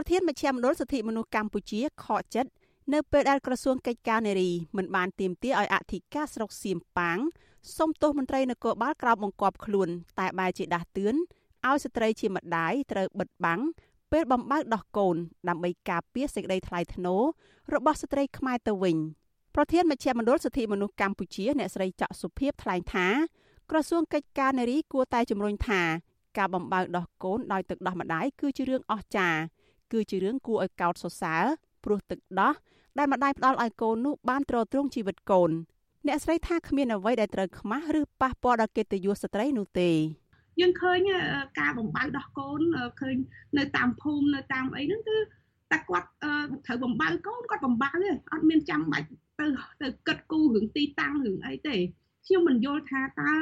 ប្រធានមជ្ឈមណ្ឌលសិទ្ធិមនុស្សកម្ពុជាខកចិត្តនៅពេលដែលក្រសួងកិច្ចការនារីមិនបានទាមទារឲ្យអធិការស្រុកសៀមប៉ាងសុំទោសមន្ត្រីនគរបាលក្រោបបង្គាប់ខ្លួន តែបែរជាដាស់តឿនឲ្យស្ត្រីជាម្ដាយត្រូវបិទបាំងពេលបំបើកដោះកូនដើម្បីការពារសេចក្តីថ្លៃថ្នូររបស់ស្ត្រីខ្មែរទៅវិញប្រធានមជ្ឈមណ្ឌលសិទ្ធិមនុស្សកម្ពុជាអ្នកស្រីចាក់សុភីបថ្លែងថាក្រសួងកិច្ចការនារីគួរតែជំរុញថាការបំបើកដោះកូនដោយទឹកដោះម្ដាយគឺជារឿងអស្ចារ្យ គឺជារឿងគួរឲ្យកោតសរសើរព្រោះទឹកដោះដែលម្ដាយផ្ដល់ឲ្យកូននោះបានទ្រទ្រង់ជីវិតកូនអ្នកស្រីថាគ្មានអ្វីដែលត្រូវខ្មាស់ឬប៉ះពាល់ដល់កិត្តិយសស្ត្រីនោះទេយើងឃើញការបំបៅដោះកូនឃើញនៅតាមភូមិនៅតាមអីហ្នឹងគឺតែគាត់ត្រូវបំបៅកូនគាត់បំបៅទេអត់មានចាំបាច់ទៅទៅគិតគូររឿងទីតាំងរឿងអីទេខ្ញុំមិនយល់ថាតើ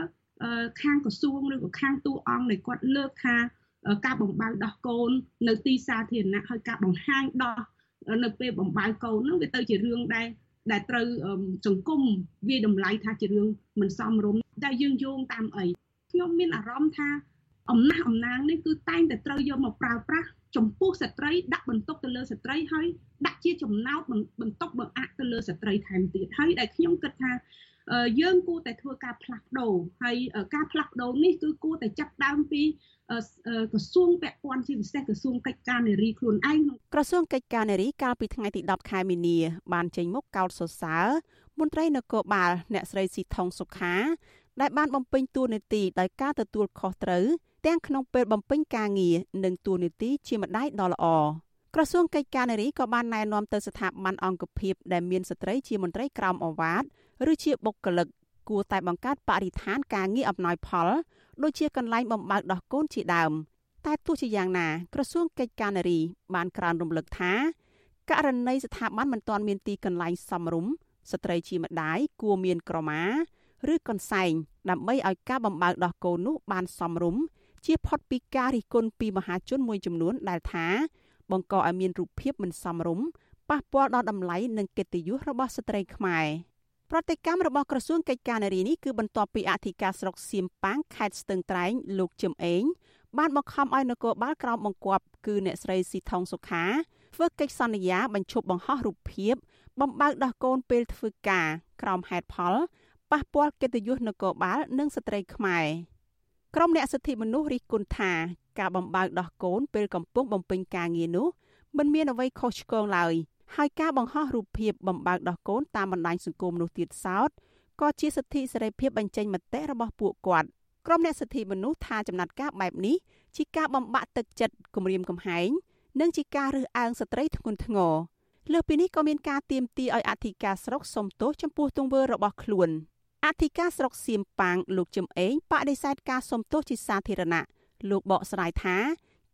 ខាងក្រសួងឬក៏ខាងតួអង្គនៃគាត់លើកថា ការបំបៅដោះកូននៅទីសាធារណៈហើយការបង្ហាញដោះនៅពេលបំបៅកូននោះវាទៅជារឿងដែលដែលត្រូវសង្គមវាតម្លៃថាជារឿងមិនសមរម្យតែយើងយោងតាមអីខ្ញុំមានអារម្មណ៍ថាអំណះអំណាងនេះគឺតែងតែត្រូវយកមកប្រើប្រាស់ចំពោះស្ត្រីដាក់បន្ទុកទៅលើស្ត្រីហើយដាក់ជាចំណោទបន្ទុកបង្អាក់ទៅលើស្ត្រីថែមទៀតហើយដែលខ្ញុំគិតថា យើងគួរតែធ្វើការផ្លាស់ប្ដូរហើយការផ្លាស់ប្ដូរនេះគឺគួរតែចាប់ដើមពីក្រសួងពាក់ព័ន្ធជាពិសេសក្រសួងកិច្ចការនារីខ្លួនឯងក្រសួងកិច្ចការនារីកាលពីថ្ងៃទី10ខែមីនាបានចេញមុខកោតសរសើរមន្ត្រីនគរបាលអ្នកស្រីស៊ីថុងសុខាដែលបានបំពេញតួនាទីដោយការទទួលខុសត្រូវទាំងក្នុងពេលបំពេញការងារនិងតួនាទីជាម្ដាយដ៏ល្អ ក្រសួងកិច្ចការនារីក៏បានណែនាំទៅស្ថាប័នអង្គភាពដែលមានស្ត្រីជាមន្ត្រីក្រមអវាទឬជាបុគ្គលិកគួរតែបង្កើតបរិស្ថានការងារអំណោយផលដូចជាកន្លែងបំបើកដោះកូនជាដើមតែទោះជាយ៉ាងណាក្រសួងកិច្ចការនារីបានក្រើនរំលឹកថាករណីស្ថាប័នមិនទាន់មានទីកន្លែងសមរម្យស្ត្រីជាម្ដាយគួរមានក្រមាឬកន្សែងដើម្បីឲ្យការបំបើកដោះកូននោះបានសមរម្យជាផុតពីការរិះគន់ពីមហាជនមួយចំនួនដែលថា បង្កឲ្យមានរូបភាពមិនសមរម្យប៉ះពាល់ដល់តម្លៃនិងកិត្តិយសរបស់ស្ត្រីខ្មែរប្រតិកម្មរបស់ក្រសួងកិច្ចការនារីនេះគឺបន្ទាប់ពីអធិការស្រុកសៀមប៉ាងខេត្តស្ទឹងត្រែងលោកជឹមអេងបានបង្ខំឲ្យនគរបាលក្រោមបង្គាប់គឺអ្នកស្រីស៊ីថុងសុខាធ្វើកិច្ចសន្យាបញ្ឈប់បង្ហោះរូបភាព បំបើកដោះកូនពេលធ្វើការក្រោមហេតុផលប៉ះពាល់កិត្តិយសនគរបាលនិងស្ត្រីខ្មែរក្រុមអ្នកសិទ្ធិមនុស្សរិះគន់ថា ការបំបើកដោះកូនពេលកំពុងបំពេញការងារនោះមិនមានអ្វីខុសឆ្គងឡើយហើយការបង្ហោះរូបភាពបំបើកដោះកូនតាមបណ្ដាញសង្គមនោះទៀតសោតក៏ជាសិទ្ធិសេរីភាពបញ្ចេញមតិរបស់ពួកគាត់ក្រុមអ្នកសិទ្ធិមនុស្សថាចំណាត់ការបែបនេះជាការបំបាក់ទឹកចិត្តគម្រាមកំហែងនិងជាការរើសអើងស្ត្រីធ្ងន់ធ្ងរលើសពីនេះក៏មានការទាមទារឲ្យអធិការស្រុកសុំទោសចំពោះទង្វើរបស់ខ្លួនអធិការស្រុកសៀមប៉ាងលោកជឹមអេងបដិសេធការសុំទោសជាសាធារណៈ លោកបកស្រាយថា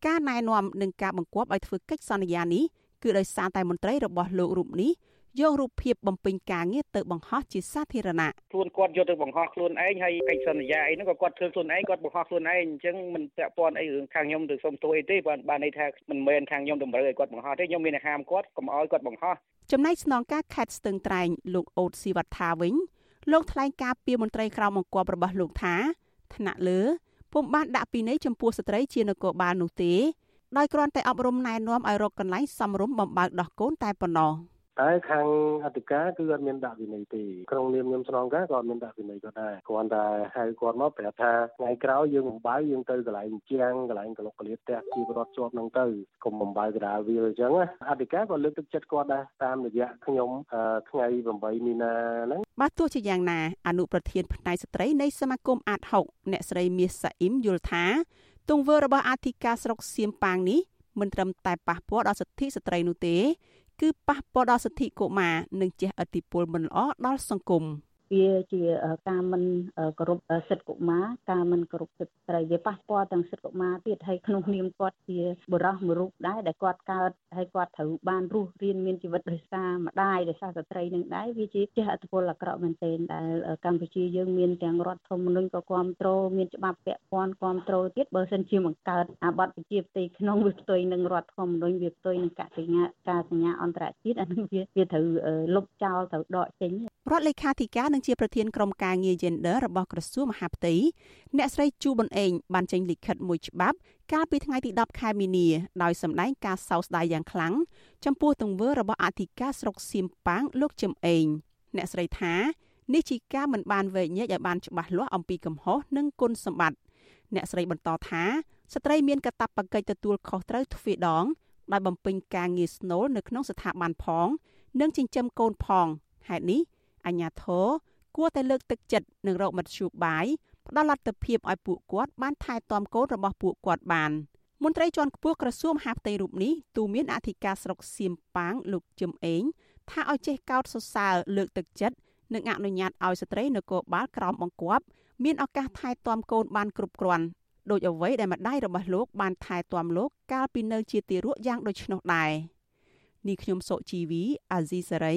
ការណែនាំនិងការបង្គាប់ឲ្យធ្វើកិច្ចសន្យានេះគឺដោយសារតែមន្ត្រីរបស់លោករូបនេះយករូបភាពបំពេញការងារទៅបង្ហោះជាសាធារណៈខ្លួនគាត់យកទៅបង្ហោះខ្លួនឯងហើយកិច្ចសន្យាអីហ្នឹងក៏គាត់ធ្វើខ្លួនឯងគាត់បង្ហោះខ្លួនឯងអញ្ចឹងមិនពាក់ព័ន្ធអីរឿងខាងខ្ញុំទៅសុំទោសអីទេបានបានន័យថាមិនមែនខាងខ្ញុំតម្រូវឲ្យគាត់បង្ហោះទេខ្ញុំមានតែហាមគាត់កុំឲ្យគាត់បង្ហោះចំណែកស្នងការខេត្តស្ទឹងត្រែងលោកអូតស៊ីវត្ថាវិញលោកថ្លែងការពីមន្ត្រីក្រមបង្គាប់របស់លោកថាថ្នាក់លើ ពុំបានដាក់ពីនៃចំពោះស្ត្រីជានគរបាលនោះទេដោយគ្រាន់តែអប់រំណែនាំឲ្យរកកន្លែងសមរម្យបំបើកដោះកូនតែប៉ុណ្ណោះ។ តែខាងអធិការគឺអត់មានដាក់វិន័យទេក្នុងនាមខ្ញុំស្នងការក៏អត់មានដាក់វិន័យក៏ដែរគ្រាន់តែហៅគាត់មកប្រាប់ថាថ្ងៃក្រោយយើងបំបើយើងទៅកន្លែងជាងកន្លែងកលុកកលៀតផ្ទះជីវរដ្ឋជាប់នឹងទៅកុំបំបើកដាលវាអញ្ចឹងអធិការក៏លើកទឹកចិត្តគាត់ដែរតាមរយៈខ្ញុំថ្ងៃ8មីនាហ្នឹងបាទទោះជាយ៉ាងណាអនុប្រធានផ្នែកស្ត្រីនៃសមាគមអាត6អ្នកស្រីមាសសាអ៊ីមយល់ថាទង្វើរបស់អធិការស្រុកសៀមប៉ាងនេះមិនត្រឹមតែប៉ះពាល់ដល់សិទ្ធិស្ត្រីនោះទេ គឺប៉ះពាល់ដល់សិទ្ធិកុមារនិងជះឥទ្ធិពលមិនល្អដល់សង្គម។ វាជាការមិនគោរពសិទ្ធិកុមារការមិនគោរពសិទ្ធិស្ត្រីវាប៉ះពាល់ទាំងសិទ្ធិកុមារទៀតហើយក្នុងនាមគាត់ជាបុរសមួយរូបដែរដែលគាត់កើតហើយគាត់ត្រូវបានរស់រៀនមានជីវិតដោយសារម្ដាយដោយសារស្ត្រីនឹងដែរវាជាជះឥទ្ធិពលអាក្រក់មែនទែនដែលកម្ពុជាយើងមានទាំងរដ្ឋធម្មនុញ្ញក៏គ្រប់គ្រងមានច្បាប់ពាក់ព័ន្ធគ្រប់គ្រងទៀតបើសិនជាបង្កើតអាបត្តិប្រជាផ្ទៃក្នុងវាផ្ទុយនឹងរដ្ឋធម្មនុញ្ញវាផ្ទុយនឹងកសិញ្ញាការសញ្ញាអន្តរជាតិអានឹងវាវាត្រូវលុបចោលត្រូវដកចេញ រដ្ឋលេខាធិការនិងជាប្រធានក្រុមការងារ Gender របស់ក្រសួងមហាផ្ទៃអ្នកស្រីជូប៊ុនអេងបានចេញលិខិតមួយច្បាប់ កាលពីថ្ងៃទី10ខែមីនាដោយសម្ដែងការសោកស្ដាយយ៉ាងខ្លាំងចំពោះទង្វើរបស់អធិការស្រុកសៀមប៉ាងលោកជឹមអេងអ្នកស្រីថានេះជាការមិនបានវែកញែកឲ្យបានច្បាស់លាស់អំពីកំហុសនិងគុណសម្បត្តិអ្នកស្រីបន្តថាស្ត្រីមានកាតព្វកិច្ចទទួលខុសត្រូវទ្វេដងដោយបំពេញការងារស្នូលនៅក្នុងស្ថាប័នផង និងចិញ្ចឹមកូនផងហេតុនេះ អញ្ញាធរគួរតែលើកទឹកចិត្តនិងរកមធ្យោបាយផ្ដល់លទ្ធភាពឲ្យពួកគាត់បានថែទាំកូនរបស់ពួកគាត់បានមន្ត្រីជាន់ខ្ពស់ក្រសួងមហាផ្ទៃរូបនេះទូមានអធិការស្រុកសៀមប៉ាងលោកជឹមអេងថាឲ្យចេះកោតសរសើរលើកទឹកចិត្តនិងអនុញ្ញាតឲ្យស្ត្រីនគរបាលក្រោមបង្គាប់មានឱកាសថែទាំកូនបានគ្រប់គ្រាន់ដោយអ្វីដែលម្ដាយរបស់លោកបានថែទាំលោកកាលពីនៅជាទារកយ៉ាងដូច្នោះដែរនេះខ្ញុំសុជីវីអាស៊ីសេរី